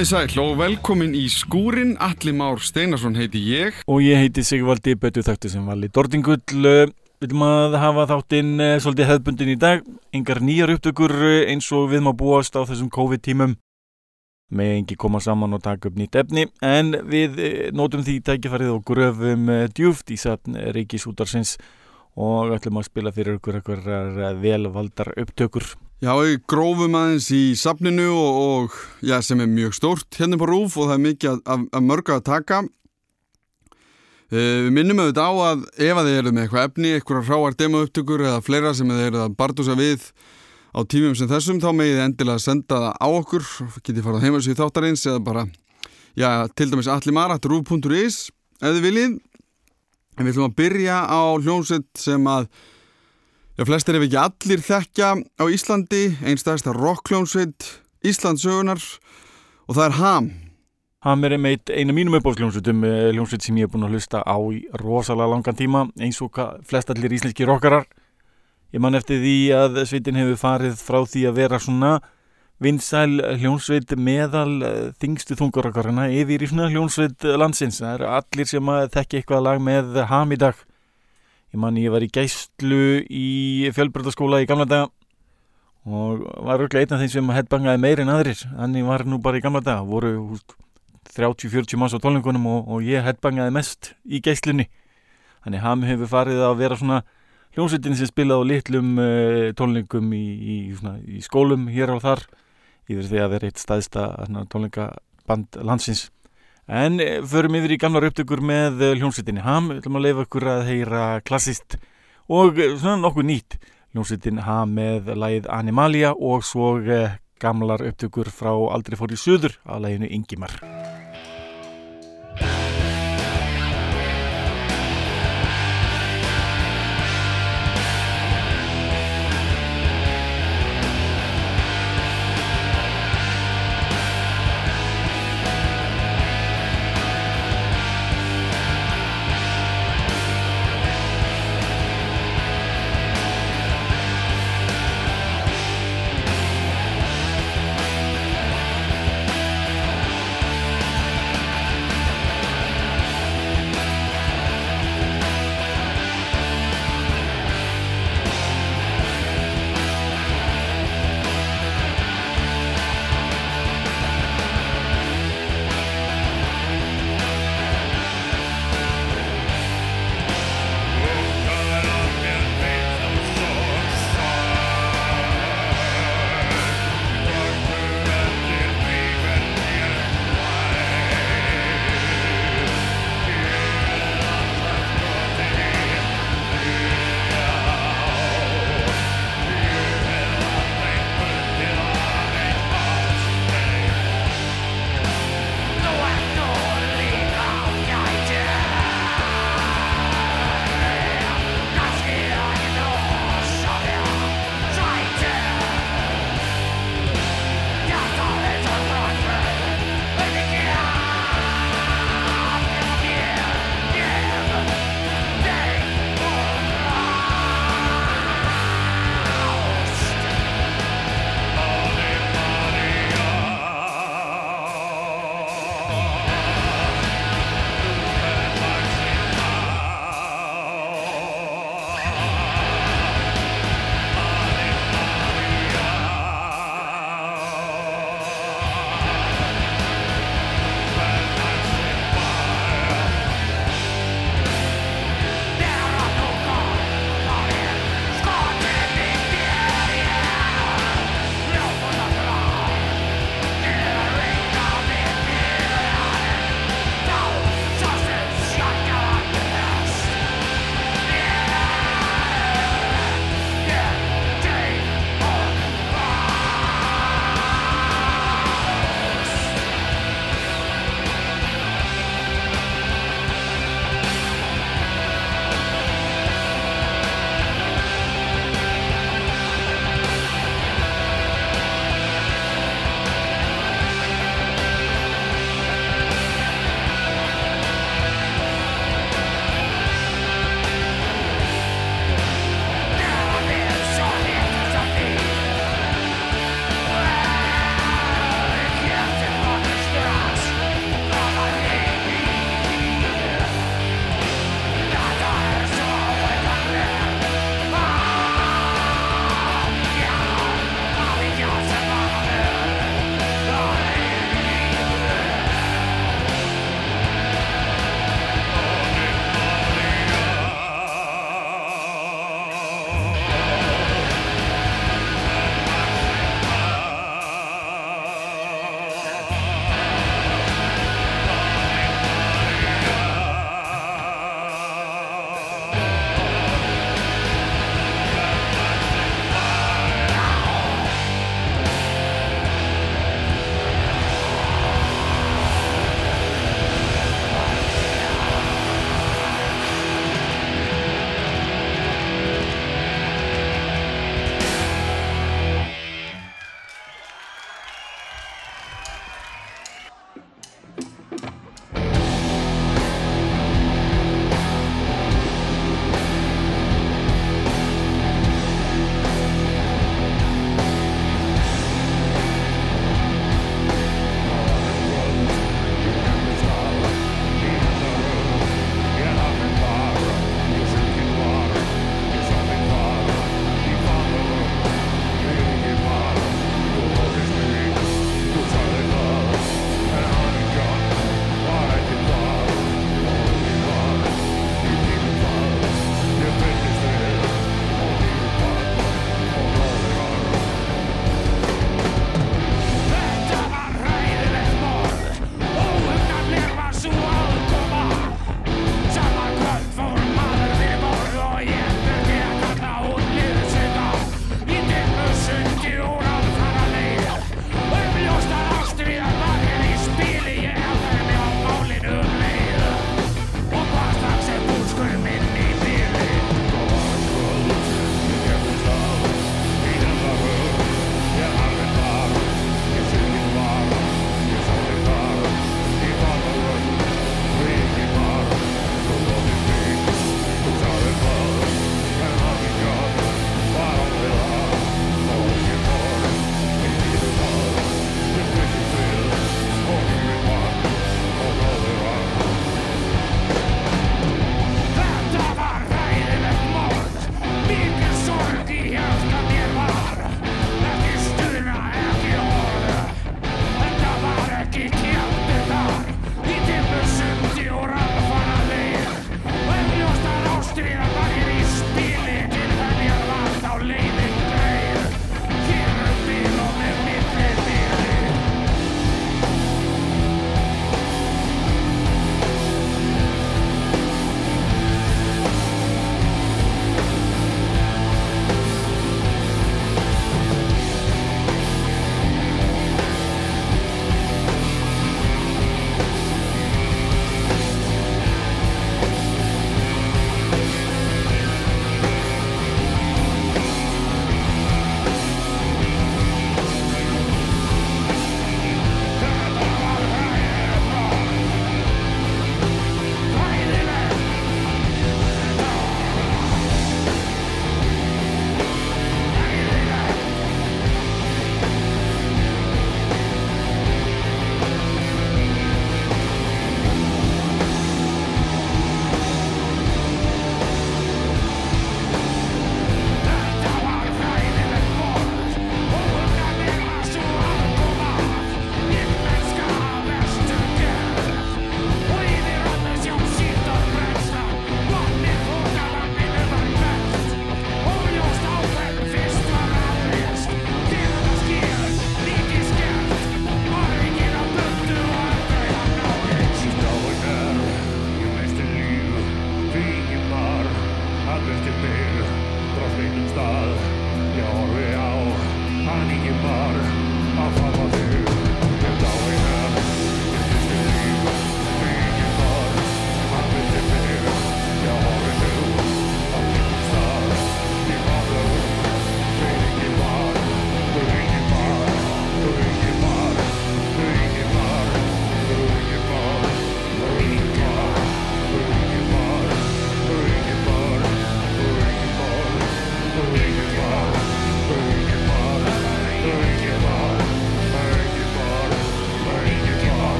Komið sæl og velkomin í skúrin, Alli Már Steinarsson heiti ég. Og ég heiti Sigvaldi Bötu Þöktu sem vali Dordingull. Við viljum að hafa þáttinn eh, svolítið hefðbundin í dag. Engar nýjar upptökur eh, eins og við má búast á þessum COVID-tímum. Með engi koma saman og taka upp nýtt efni. En við eh, nótum því tækifærið og gröfum djúft í satn Ríkis útarsins og ætlum að spila fyrir okkur eitthvað velvaldar upptökur. Já, við grófum aðeins í safninu og, og já, sem er mjög stórt hérna på rúf og það er mikið að, að mörga að taka. Uh, við minnum auðvitað á að ef að þið eruð með eitthvað efni, eitthvað ráar demaupptökur eða fleira sem þið eruð að bardusa við á tímum sem þessum, þá megið þið endilega senda það á okkur, getið farað heimasvíð þáttarins eða bara, já, til dæmis allimarat.rúf.is ef þið viljið. En við ætlum að byrja á hljómsett sem að Já, flestir ef ekki allir þekkja á Íslandi, einstæðasta rockljónsveit Íslandsögunar og það er Ham. Ham er einmitt einu mínum uppáfsljónsveitum, eh, hljónsveit sem ég er búin að hlusta á í rosalega langan tíma, eins og flest allir íslenski rockarar. Ég man eftir því að sveitin hefur farið frá því að vera svona vinsæl hljónsveit meðal eh, þingstu þungarokkarina yfir í svona hljónsveit landsins. Það eru allir sem að þekki eitthvað lag með Ham í dag. Ég man ég var í gæstlu í fjölbröldaskóla í gamla daga og var örglega einn af þeim sem headbangaði meir en aðrir. Þannig var nú bara í gamla daga. Voru 30-40 manns á tónleikunum og, og ég headbangaði mest í gæstlunni þannig ham hefur farið að vera svona hljómsveitin sem spilaði á litlum uh, tónleikum í, í, svona, í skólum hér og þar yfir því að vera eitt staðista tónleikaband landsins En eh, förum yfir í gamlar upptökur með eh, hljómsveitinni Ham, við ætlum að leifa okkur að heyra klassist og eh, svona nokkuð nýtt hljómsveitin Ham með lægið Animalia og svo gamlar upptökur frá Aldrei fór í söður að læginu Ingimar.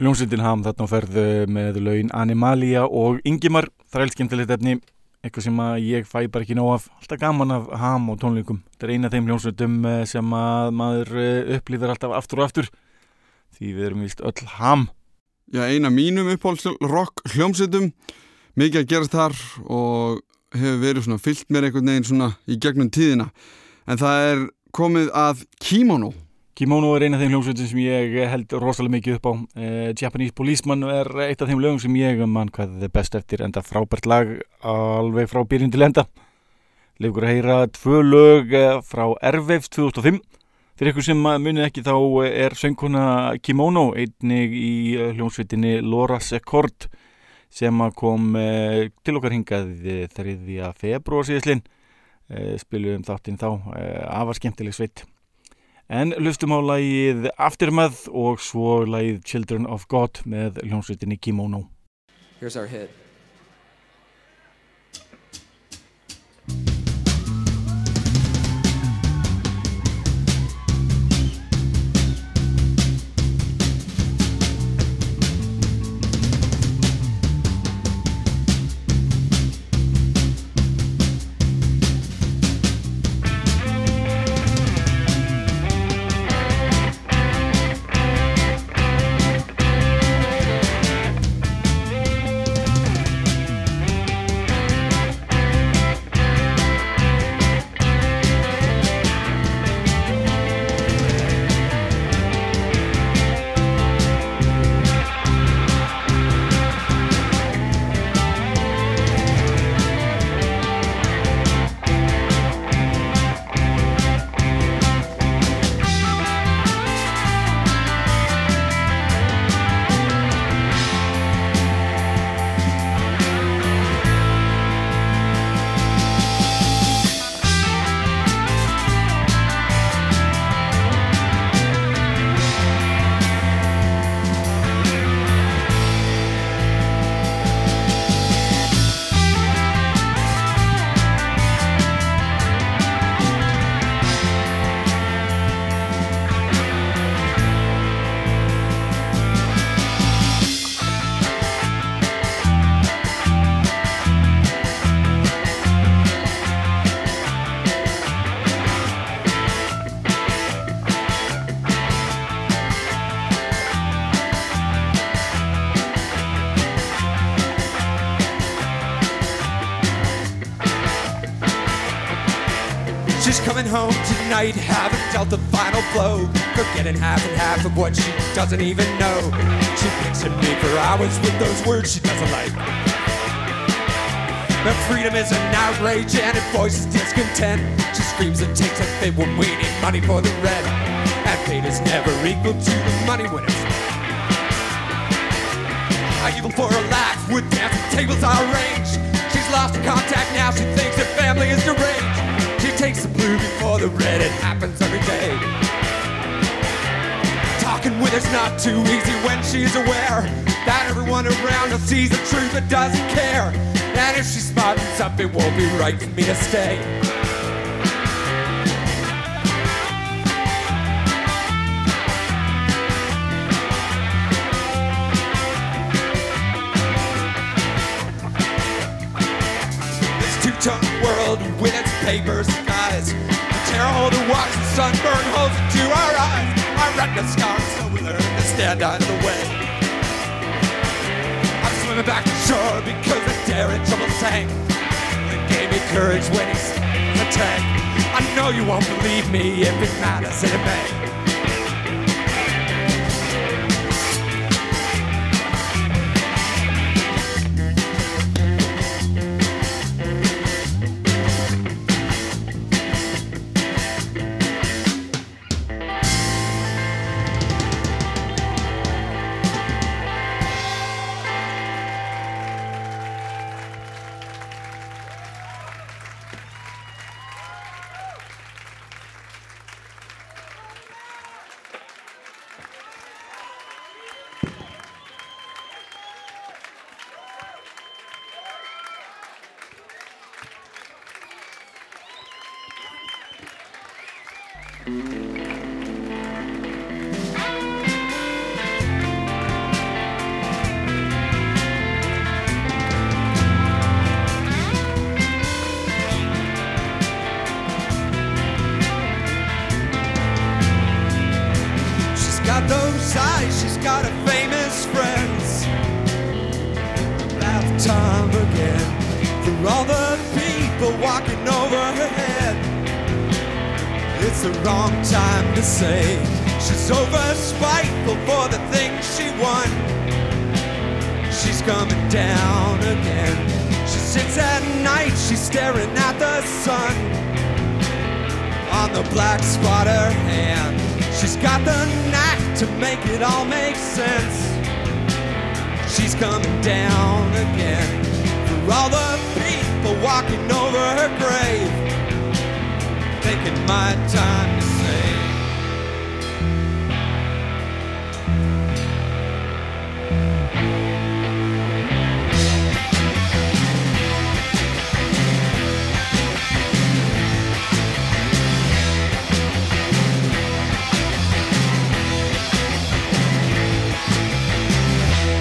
Ljónsveitin ham þarna á ferðu með laun Animalia og Ingimar skemmtilegt efni eitthvað sem að ég fæ bara ekki nóg af. Alltaf gaman af ham og tónleikum. Þetta er eina af þeim ljónsveitum eh, sem að maður eh, upplýðir alltaf aftur og aftur því við erum vist öll ham. Já, eina mínum uppáhaldsrock hljómsveitum mikið að gerast þar og hefur verið svona fyllt mér einhvern veginn svona í gegnum tíðina. En það er komið að Kimono Kimono er eina af þeim hljómsveitum sem ég held rosalega mikið upp á. Uh, Japanese Policeman er eitt af þeim lögum sem ég mann hvað er best eftir enda frábært lag alveg frá byrjun til enda. Legur að heyra tvö lög eh, frá Erveifs 2005 fyrir ykkur sem munið ekki þá er söngkona Kimono einnig í eh, hljómsveitinni Laura Secord sem kom uh, til okkar hingað 3. februar síðastlinn uh, spilum þáttinn þá afar skemmtileg sveit En lustum á lægið Aftermath og svo lægið Children of God með hljómsveitinni Kimono. Here's our hit. Having dealt the final blow. Forgetting half and half of what she doesn't even know. She at me for hours with those words she doesn't like. But freedom is an outrage and it voices discontent. She screams and takes a fit when we need money for the rent. And fate is never equal to the money winners. I even for a laugh with dancing tables are arranged. She's lost her contact now, she thinks her family is deranged takes the blue before the red. It happens every day. Talking with her's not too easy when she's aware that everyone around her sees the truth but doesn't care. And if she smartens up, it won't be right for me to stay. World with its paper skies Tear a hole to watch the sunburn holes into our eyes. Our retina scars so we learn to stand out of the way. I'm swimming back to shore because the daring trouble sank It gave me courage when he in the tank I know you won't believe me if it matters and it may It's the wrong time to say she's over spiteful for the things she won. She's coming down again. She sits at night, she's staring at the sun on the black spot her hand. She's got the knack to make it all make sense. She's coming down again for all the people walking over her grave, thinking my time to say.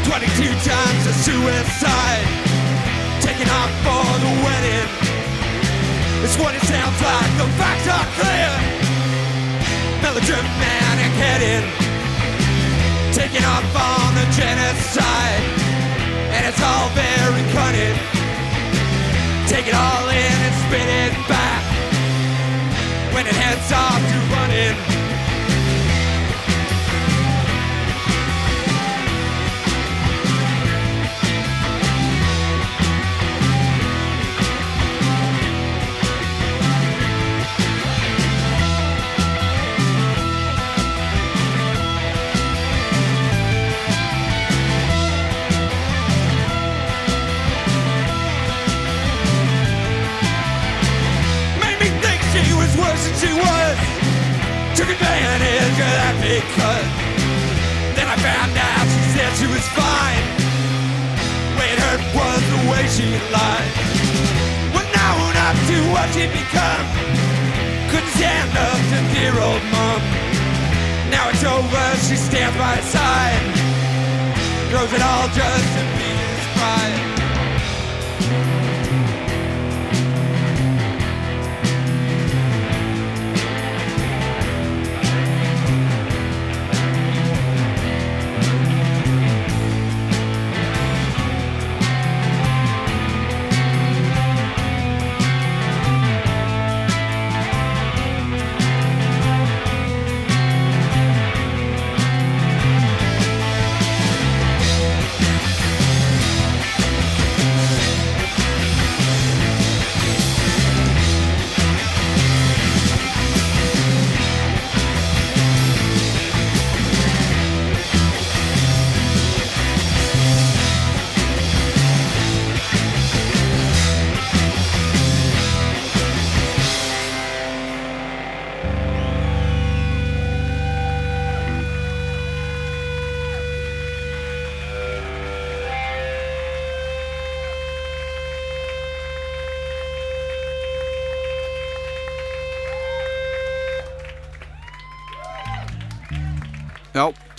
Twenty-two times a suicide, taking off for the wedding. It's what it sounds like. The facts are clear. Melodramatic heading, taking off on the genocide, and it's all very cunning. Take it all in and spit it back when it heads off to running. Took advantage of that because then I found out she said she was fine. It hurt was the way she lied. Well, now own up to what she'd become. Couldn't stand up to dear old mom. Now it's over, she stands by his side. Throws it all just to be his pride.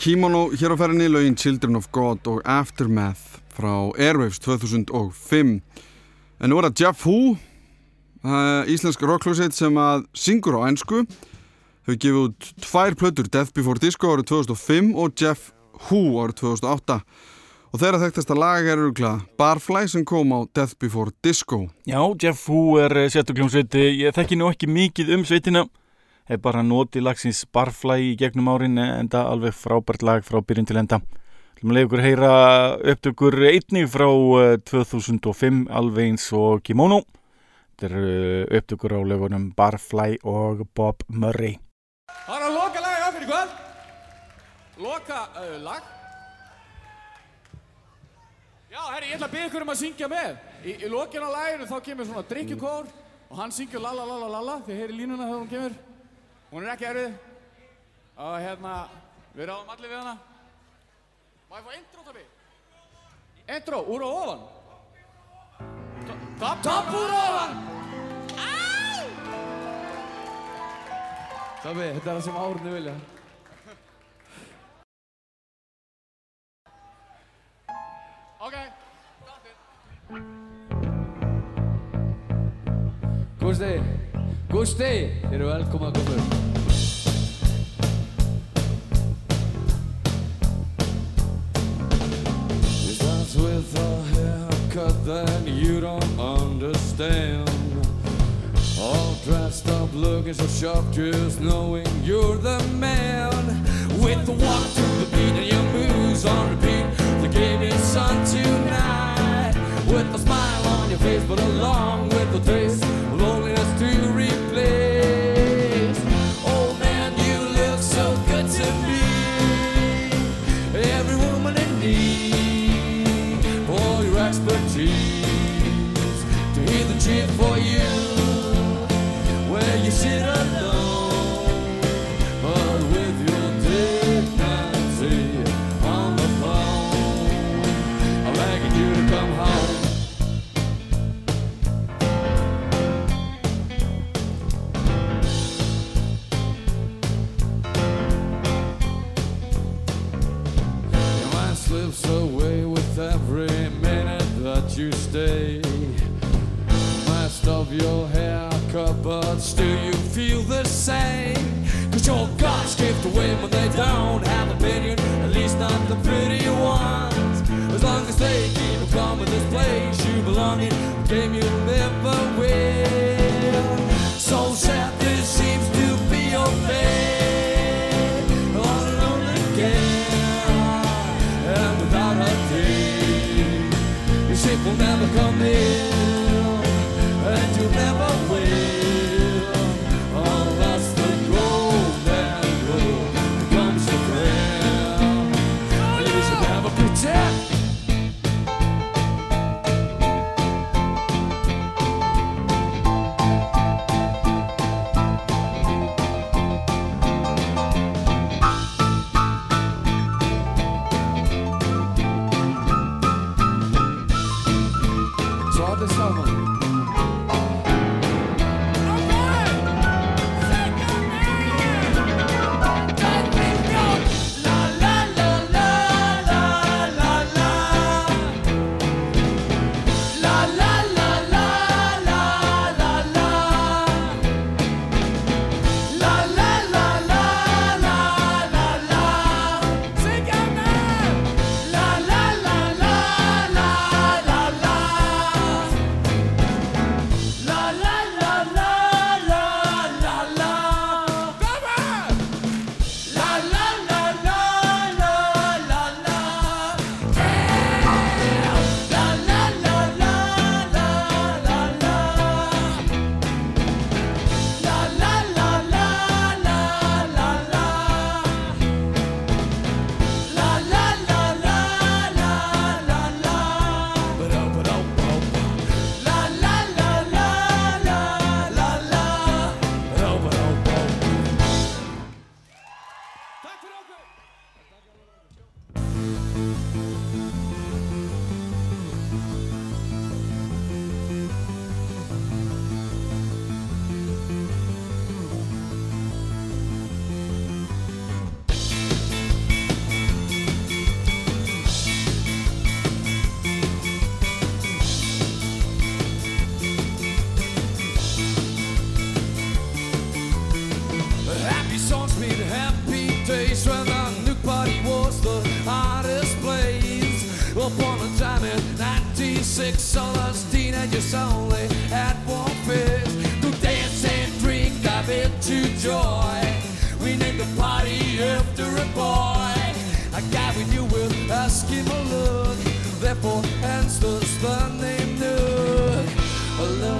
Kimono hér á ferðinni lögin Children of God og Aftermath frá Airwaves 2005 en nú er það Jeff Hu uh, íslensk rockljóseit sem að syngur á ennsku þau gefið út tvær plötur Death Before Disco árið 2005 og Jeff Hu árið 2008 og þeirra þekktasta lag er öruglega Barfly sem kom á Death Before Disco. Já, Jeff Hu er setugljómsveiti, ég þekki nú ekki mikið um sveitina hef bara notið lagsins Barfly í gegnum árin en það alveg frábært lag frá byrjun til enda. Þú leið ykkur heyra upptökur einnig frá 2005 alveg eins og Kimono. Þetta er upptökur á lögunum Barfly og Bob Murray. Það er að loka lagi okkur í kvöld. Loka uh, lag. Já, herri, ég ætla að byrja ykkur um að syngja með. Í, í lokin á laginu þá kemur svona drikkjukór og hann syngur la la la la la la. Þið heyri línuna þegar hún kemur Hún er ekki erfið. Og hérna, við ráðum allir við hana. Má ég fá intro, Tabi? Intro, úr og ofan. Topp, topp úr og ofan! Tabi, þetta er það sem árunni vilja. Ok, Gústi, Gústi, þið eru velkoma að koma upp. With a haircut that you don't understand. All dressed up, looking so sharp, just knowing you're the man. With the walk to the beat and your moves on repeat, the game is on tonight. With a smile on your face, but along with the taste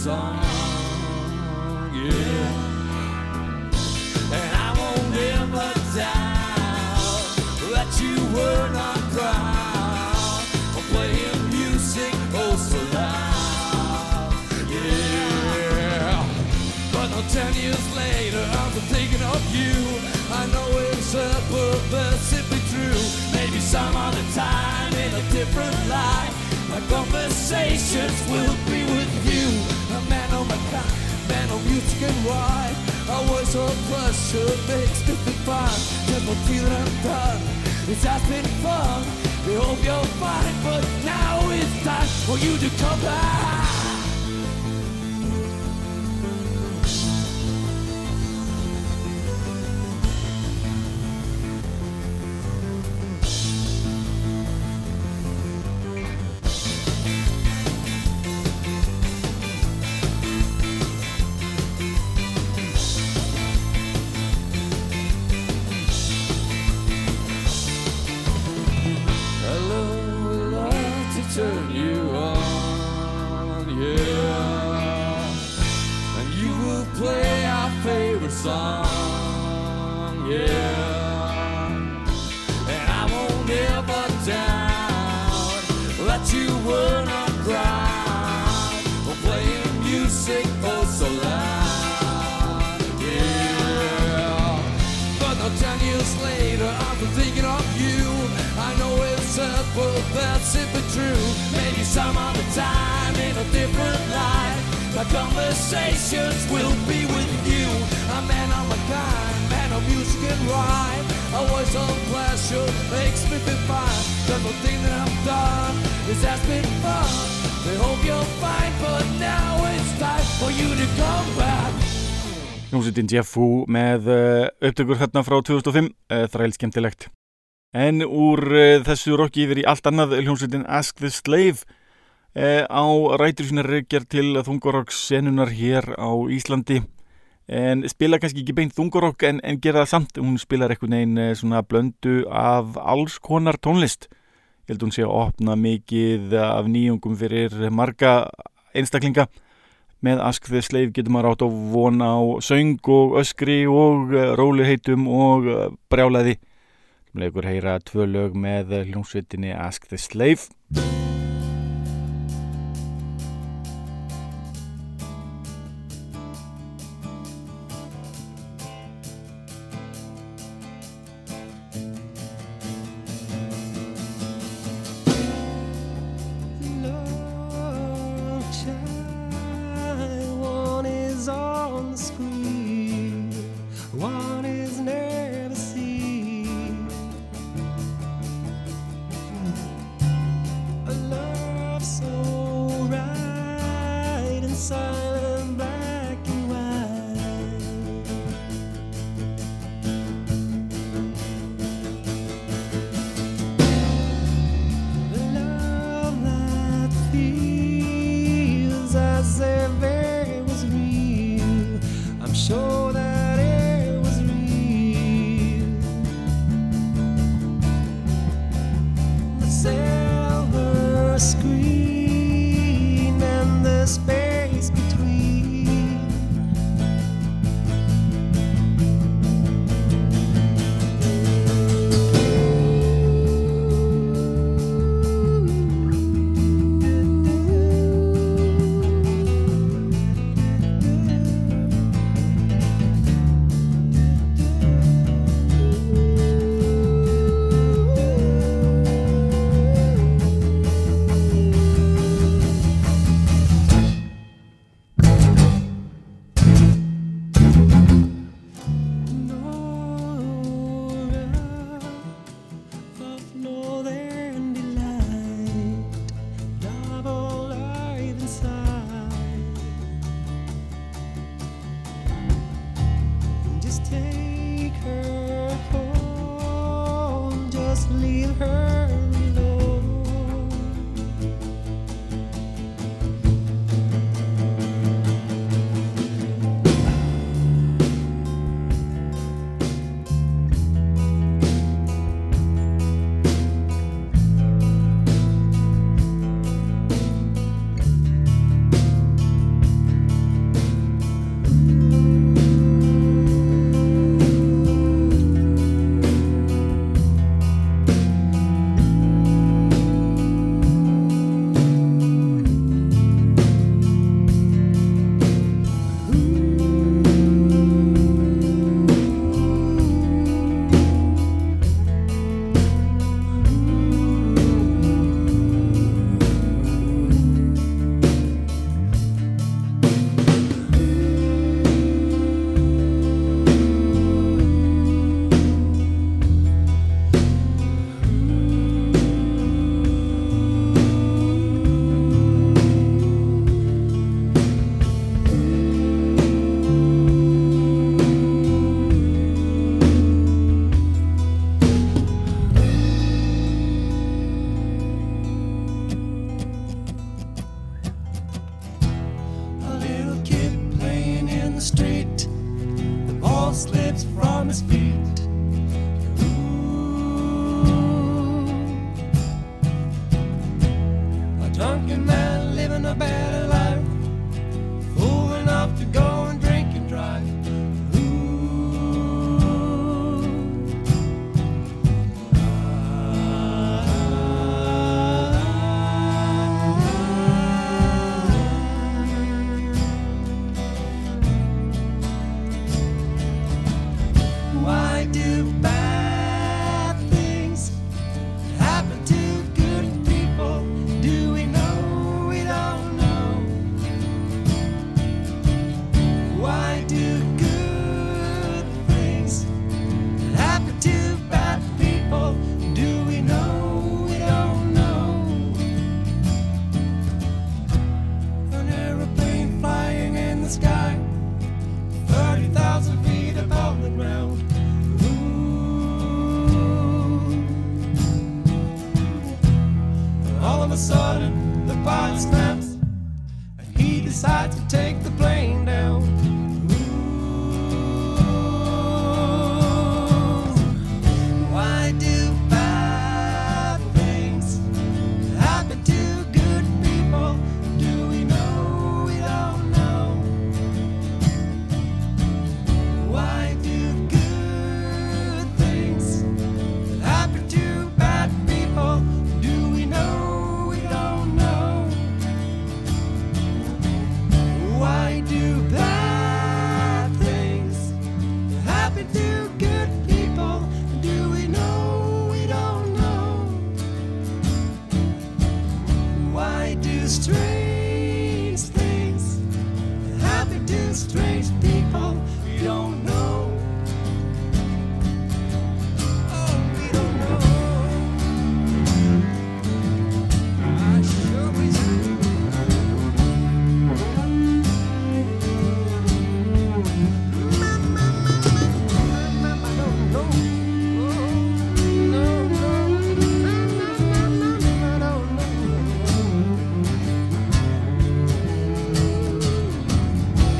song, yeah. And I won't ever doubt that you were not proud of playing music oh so loud, yeah. But now ten years later, I'm thinking of you. I know it's a that's simply true. Maybe some other time in a different life, my conversations will be with you. On my man music and rhyme. A voice of pleasure makes me feel fine. Just don't feel I'm done. It has been fun. We hope you're fine, but now it's time for you to come back. Conversations will be with you. A man of my kind, man of music and rhyme. A voice of pleasure makes me feel fine. There's no thing that I've done. This has been fun. They hope you're fine, but now it's time for you to come back. Hljómsveitin Jeff Wu með uh, upptökur hérna frá 2005, uh, þræl skemmtilegt. En úr uh, þessu rocki yfir í allt annað hljómsveitin Ask the Slave á rætur sína reykjar til þungorokks senunar hér á Íslandi. En spila kannski ekki beint þungorokk en, en gera það samt. Hún spilar eitthvað neginn uh, svona blöndu af alls konar tónlist. Ég held hún sé að opna mikið af nýjungum fyrir marga einstaklinga með Ask the Slave getur maður átt á von á söng og öskri og uh, róliheitum og brjálaði leikur heyra tvö lög með hljómsveitinni Ask the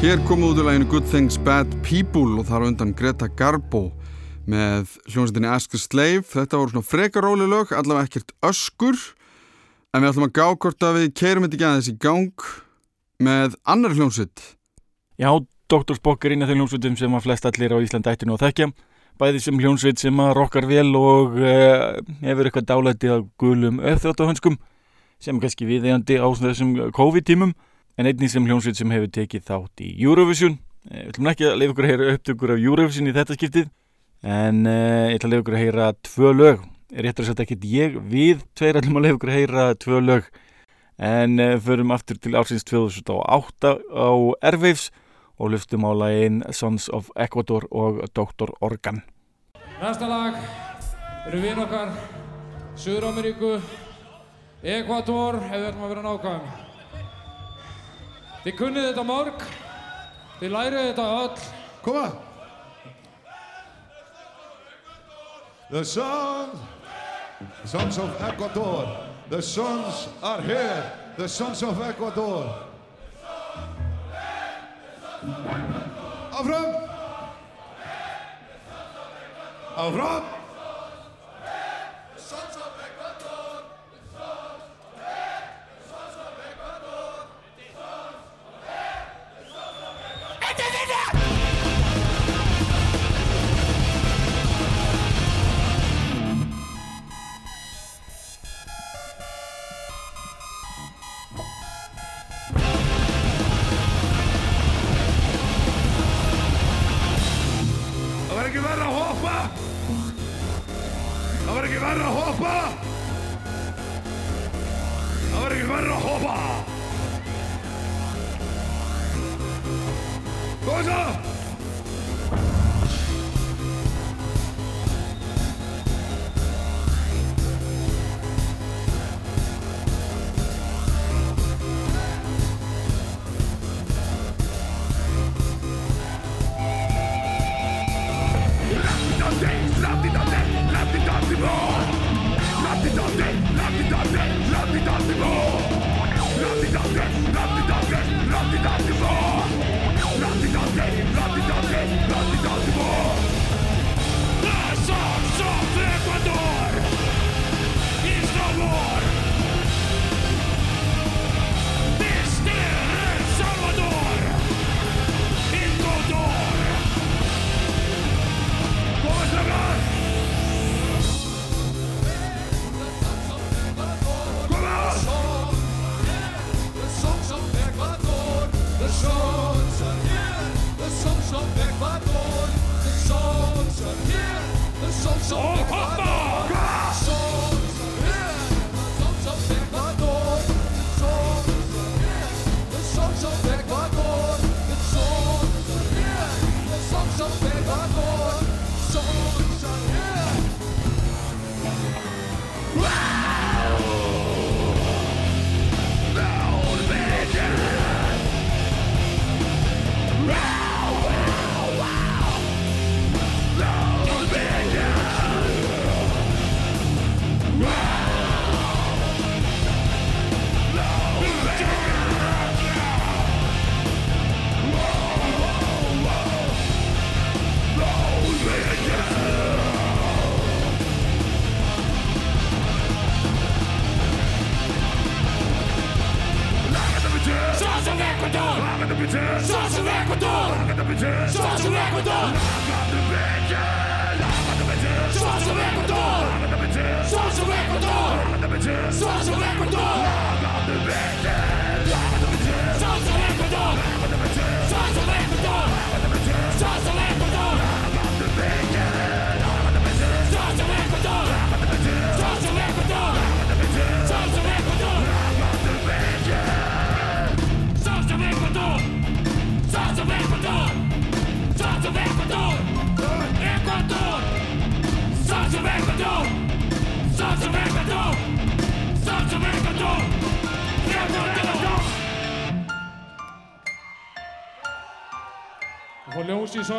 Hér komum við út í læginu Good Things Bad People og þar á undan Greta Garbo með hljómsveitinni Ask a Slave. Þetta voru svona frekar róli lög, allavega ekkert öskur. En við ætlum að gá hvort að við keirum þetta ekki aðeins í gang með annar hljómsveit. Já, Dr. Spock er eina af þeim hljómsveitum sem að flest allir á Íslandi ættinu að þekkja bæði sem hljómsveit sem að rockar vel og uh, hefur eitthvað dálæti af gulum öðþjóttahönskum sem er kannski viðeigandi á þessum COVID-tímum en einnig sem hljómsveit sem hefur tekið þátt í Eurovision. Eh, Við ætlum ekki að leiða ykkur að heyra upptökur af Eurovision í þetta skiptið en uh, ég ætla að leiða ykkur að heyra tvö lög. Réttur að setja ekkert ég við tveir ætlum að leiða ykkur að heyra tvö lög. En uh, förum aftur til ársins 2008 á Airwaves og luftum á lagin Sons of Ecuador og Dr. Organ. Næsta lag eru vinn okkar Suður-Ameríku Ekvator, ef við ætlum að vera nákvæm Þið kunnið þetta mörg Þið lærið þetta öll. Koma. The sons Sons of Ecuador. The sons are here. The sons of Ecuador. Áfram Áfram Það var ekki verra að hoppa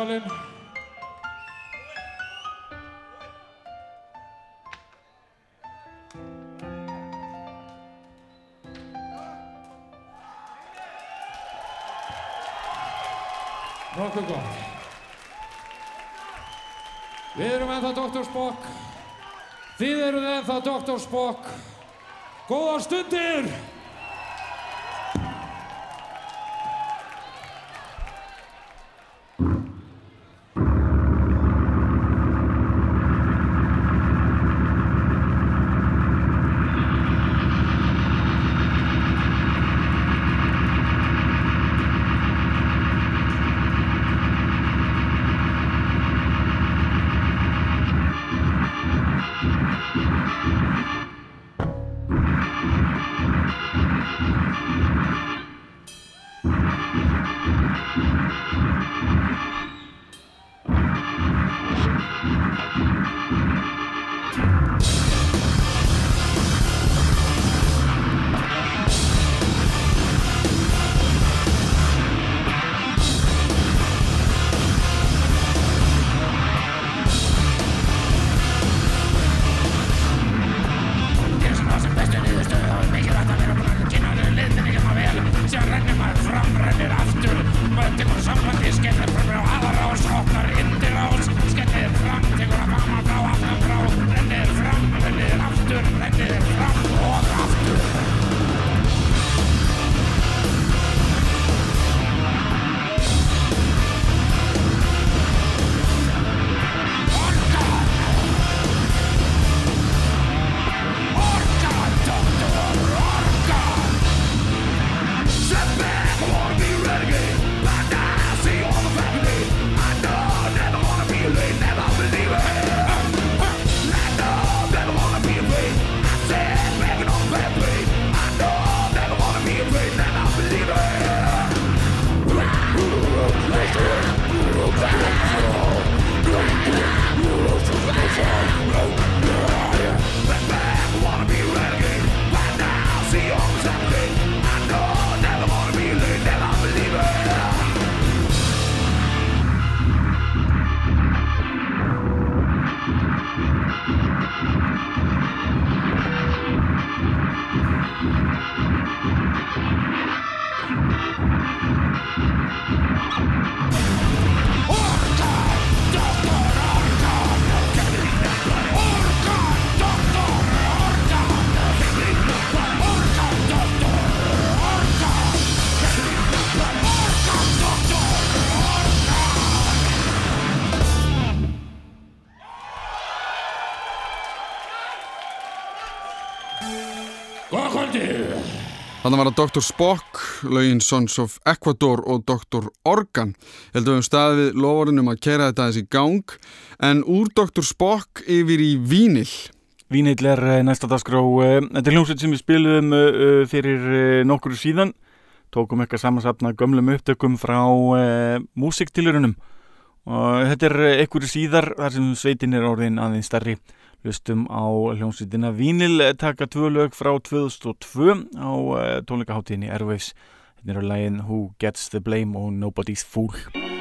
salin. Nokkuð gott. Við erum ennþá Dr. Spock. Þið eruð ennþá Dr. Spock. Góðar stundir! Þannig var það Dr. Spock, lögin Sons of Ecuador og Dr. Organ. Ég held að við höfum staðið við loforinn um að kera þetta aðeins í gang. En úr Dr. Spock yfir í Vínil. Vínill er eh, næsta dagskrá. eh, Þetta er hljómsveit sem við spilum uh, fyrir nokkru síðan. Tókum eitthvað samansapna gömlum upptökum frá músiktilurunum. Þetta er eh, einhverju síðar þar sem sveitin er orðin aðeins starri. Hlustum á hljómsveitina Vínil eh, taka tvö lög frá 2002 á uh, tónleikaháttíðinni Airwaves. Þetta eru lægin Who Gets the Blame og Nobody's Fool.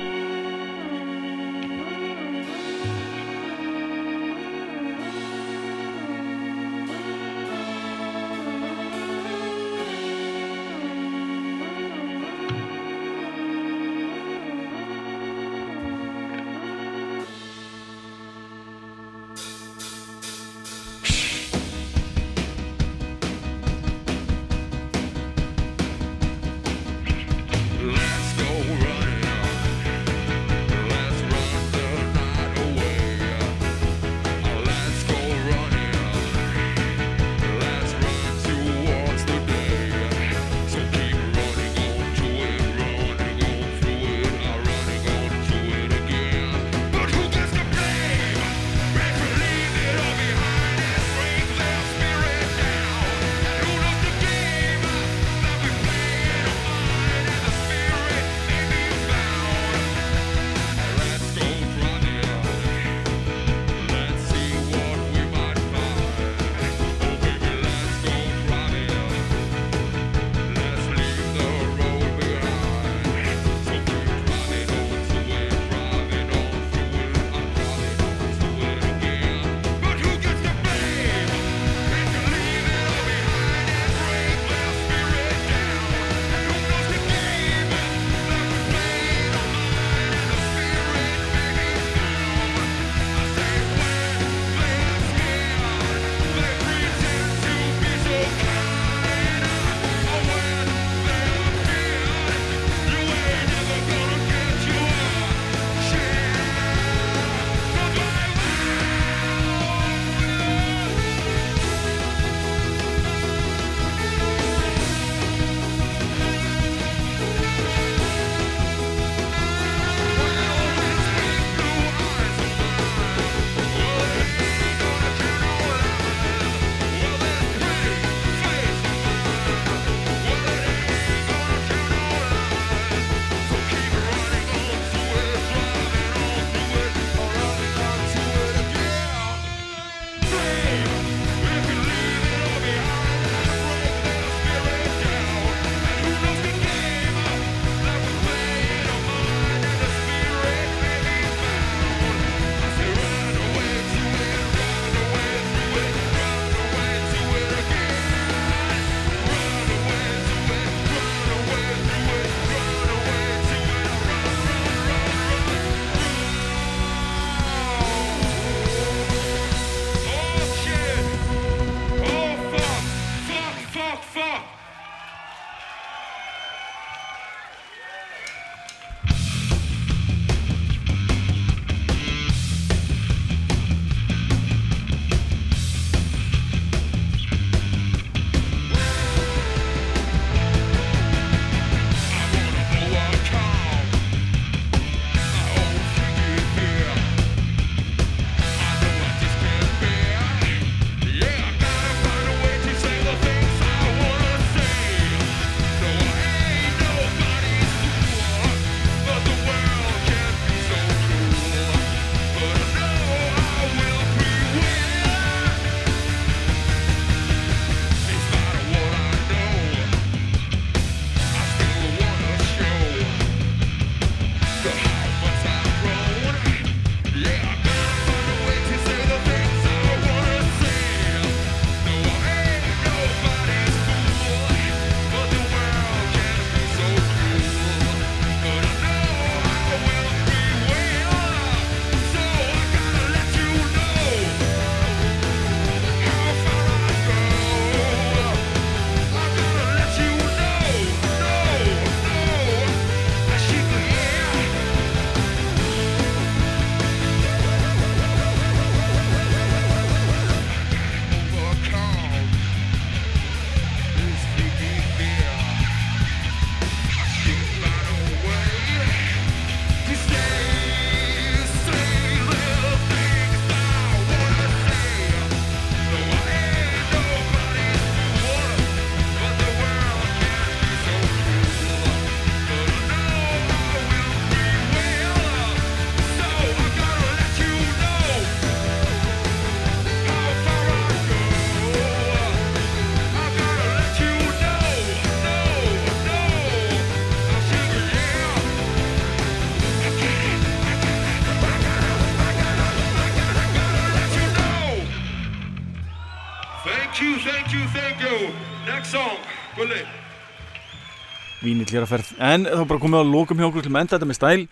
Hér að ferð. En þá bara komið á lokum hjá okkur til að enda þetta með stæl.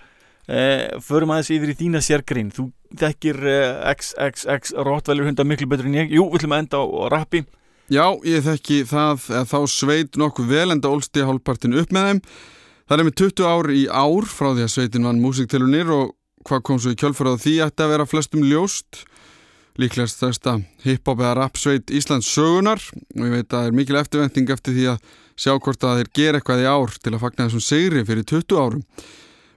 Eh, Förum aðeins yfir í þína sérgrein. Þú þekkir eh, XXX Rottweiler hunda miklu betur en ég. Jú, við ætlum að enda á, á rappi. Já, ég þekki það að þá sveit nokkuð vel enda ólsti hálfpartin upp með þeim. Það er með 20 ár í ár frá því að sveitin vann músiktilunir og hvað kom svo í kjölfarað því ætti að vera flestum ljóst. Líklegast þesta hip-hop eða rap sveit Íslands sögunar og ég veit að það er mikil eftirvending eftir því að sjá hvort að þeir gera eitthvað í ár til að fagna þessum sigri fyrir 20 árum.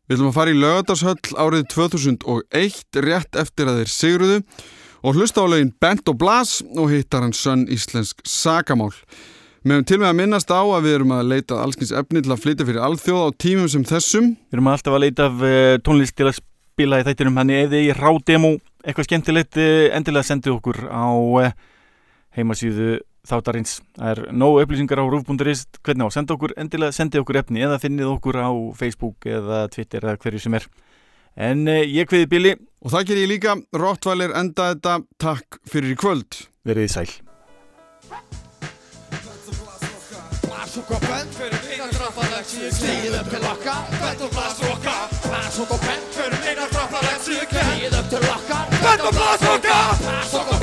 Við ætlum að fara í lögadarshöll árið 2001 rétt eftir að þeir sigruðu og hlusta á lögin Bent og Blas og hittar hann sönn íslensk sakamál. Við hefum til með að minnast á að við erum að leita allskins efni til að flytja fyrir alþjóð á tímum sem þessum. Við erum alltaf að leita af uh, tónlist til að spila í þættinum ef þið í rádemo eitthvað skemmtilegt uh, endilega sendið okkur á uh, heimasíðu þáttarins. Það er nógu upplýsingar á rúf.is hvernig á að senda okkur, endilega sendið okkur efni eða finnið okkur á Facebook eða Twitter eða hverju sem er. En uh, ég kveði Billy, Og það ger ég líka, Rottweiler enda þetta, takk fyrir í kvöld. verið sæl. Blas og bent fyrir eina drapalexi Stíð upp til okkar, bent og blas okkar Blas og bent fyrir eina drapalexi Stíð upp til okkar, bent og blas okkar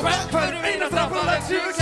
Blasvoka og band Fyrir minna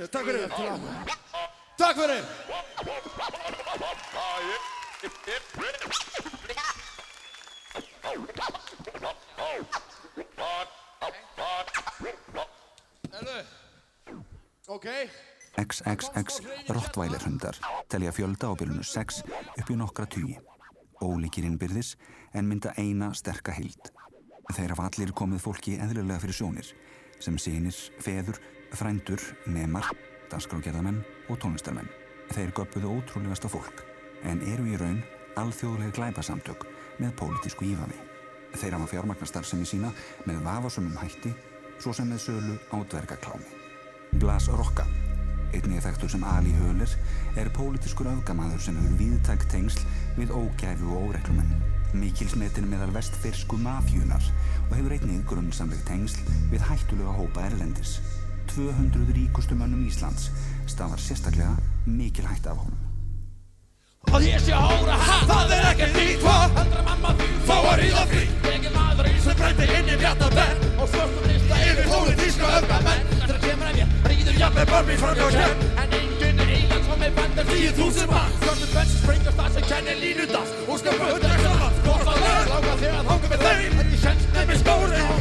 Takk fyrir Takk fyrir XXX Rottweiler hundar telja fjölda á byrjunu 6 upp í nokkra tugi. Ólíkir innbyrðis en mynda eina sterka hild. Þeir hafa allir komið fólki eðlilega fyrir sjónir sem sinir, feður, frændur, nemar, danskrágerðamenn og tónlistarmenn. Þeir göpuðu ótrúlegasta fólk en eru í raun alþjóðlega glæpasamtök með pólitísku ífafi. Þeir hafa fjármagnastarfsemi sína með vafasumum hætti svo sem með sölu á dvergaklámi. Blas Rokka, einnig þekktur sem Ali Höler, er pólitískur öfgamaður sem hefur viðtækt tengsl við ógæfu og óreklumenn. Mikilsmetin meðal vestfirsku mafjunar og hefur einnig grunnsamleg tengsl við hættulega hópa erlendis. 200 ríkustu mönnum Íslands stafar sérstaklega mikil hætta af honum. Og ég sé hóra, ha, það er ekkert nýtt Hvað að mamma því fá að ríða frí. Ég er maður í sem breyti inn í mjata benn Og svörstum lista yfir pólitíska öfgamenn. Þegar kemur að mér, ríður jafnveg börn mér fram hjá skemmt En enginn er eiland sem er bendur tíu þúsund mann Svörstum benn sem springast það sem kennir línudas Og skal bötta ekki saman, að leið Lága þegar þánga með þeim. En ég kennst nefnir skóri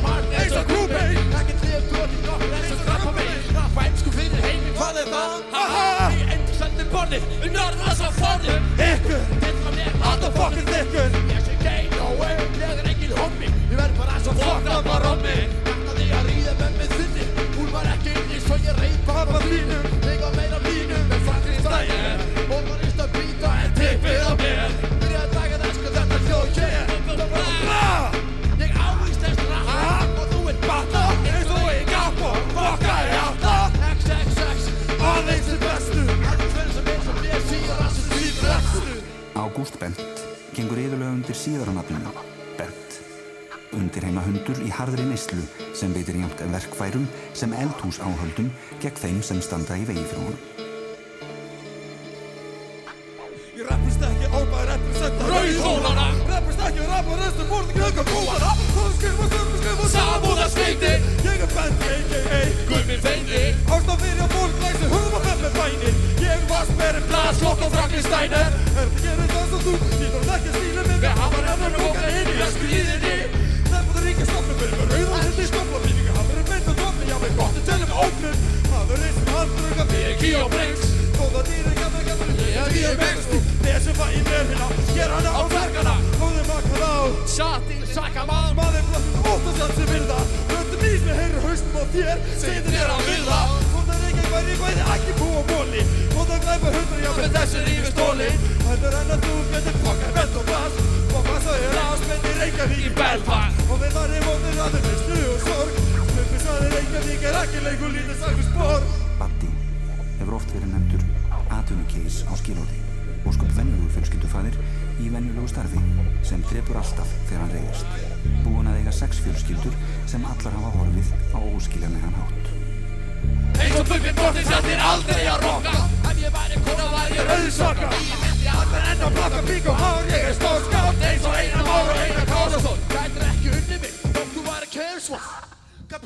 hvað er það? Haha, ég endur sendið borðið Um norðans á forðið Ykkur, þetta mér, alltaf fokkin þykkur Ég sé gay, no way, neyslu sem veitir jæmt verkfærum sem eldhús áhöldum gegn þeim sem standa í vegi fyrir honum. Ég rappist ekki á bara representa Rauðhólana Rappist ekki og rappa restur Vorði ekki auka búana Það skrifa, skrifa, skrifa Samúða sveiti Ég er bent, a.k.a. Gummi feini Ástaf fyrir að fólk læsi Hörðum að fem með bænir. Ég var sperrin Blas, Lott og Frankensteiner. Er og brengs Góða dýri, gamla, gamla Ég er Þessi var í mér Sker hana á verkana Góði makkar á Sati, sakka mann Maður blöttum ótt að sjálf sem virða Röndum ís með heyrur haustum á þér er að virða Þótt að reykja væri bæði ekki bú og bóli Þótt að glæpa hundra Já, með þessi rífi stóli Heldur en að þú getur fokkað bent og bass Fokka svo er áspenni Reykjavík í Belfast Og við varum mótir að þeim atvinnukeis á skilóti og skup venjulegu fjölskyldufæðir í venjulegu starfi sem drefur alltaf þegar hann reyðist. Búin að eiga sex fjölskyldur sem allar hafa horfið á óskiljanlegan hátt. Eins og bubbi bortið sættir aldrei að rokka. Ef ég væri kona væri ég rauðsokka Ég myndi allar enn að plaka pík og hár. Ég er stór skátt eins og einan már og einan kárastótt Gætir ekki unni mig, þótt þú væri kærsvall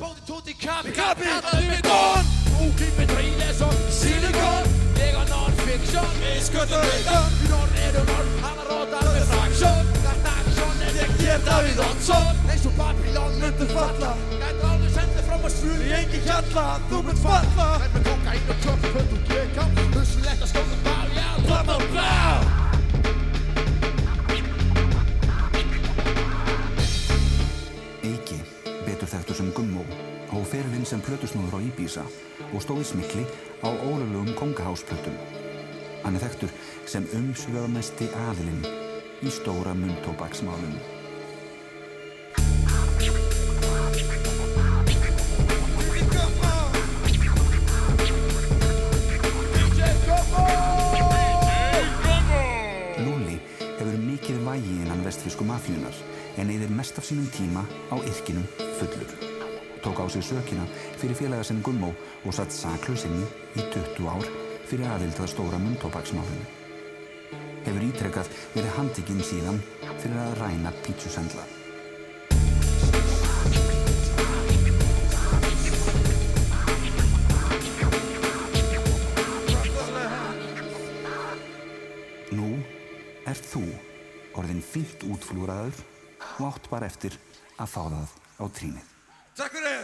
Kapóti tóti kapi, kapi, allar um dón Úklippið dríle som silikon. Ég á non-fiction, við sköldum rauðan Í norr eru norr, hana rótar með fraksjón Þetta aksjón er ég hér Davíð Oddsson. Eins og Babylon myndur falla. Gætir alveg sendið frá maður svul í engi hjalla Þú mynd falla. Með með koka inn og köp, hönd og keka Hussilegt að skóta bá, já, blá, blá, blá. Eiki, betur þekktur sem Gummó, hóf ferilinn sem plötusnúður á Íbísa og stóð í smikli á ólöflugum kongahásplötum. Hann er þekktur sem umsvöðamesti aðilinn í stóra munntóbaksmálunum. Lúli hefur mikið vægi innan vestfísku mafíunar en eyðir mest af sínum tíma á yrkinum fullur. Tók á sig sökina fyrir félaga sem Gummó og satt saklusinni í 20 ár fyrir aðild að stóra munntóbaksmálunum. Hefur ítrekkað verið handikinn síðan fyrir að ræna pítsusendla. Nú ert þú orðin fínt útflúraður og átt bara eftir að fá það á trínið. Takk fyrir!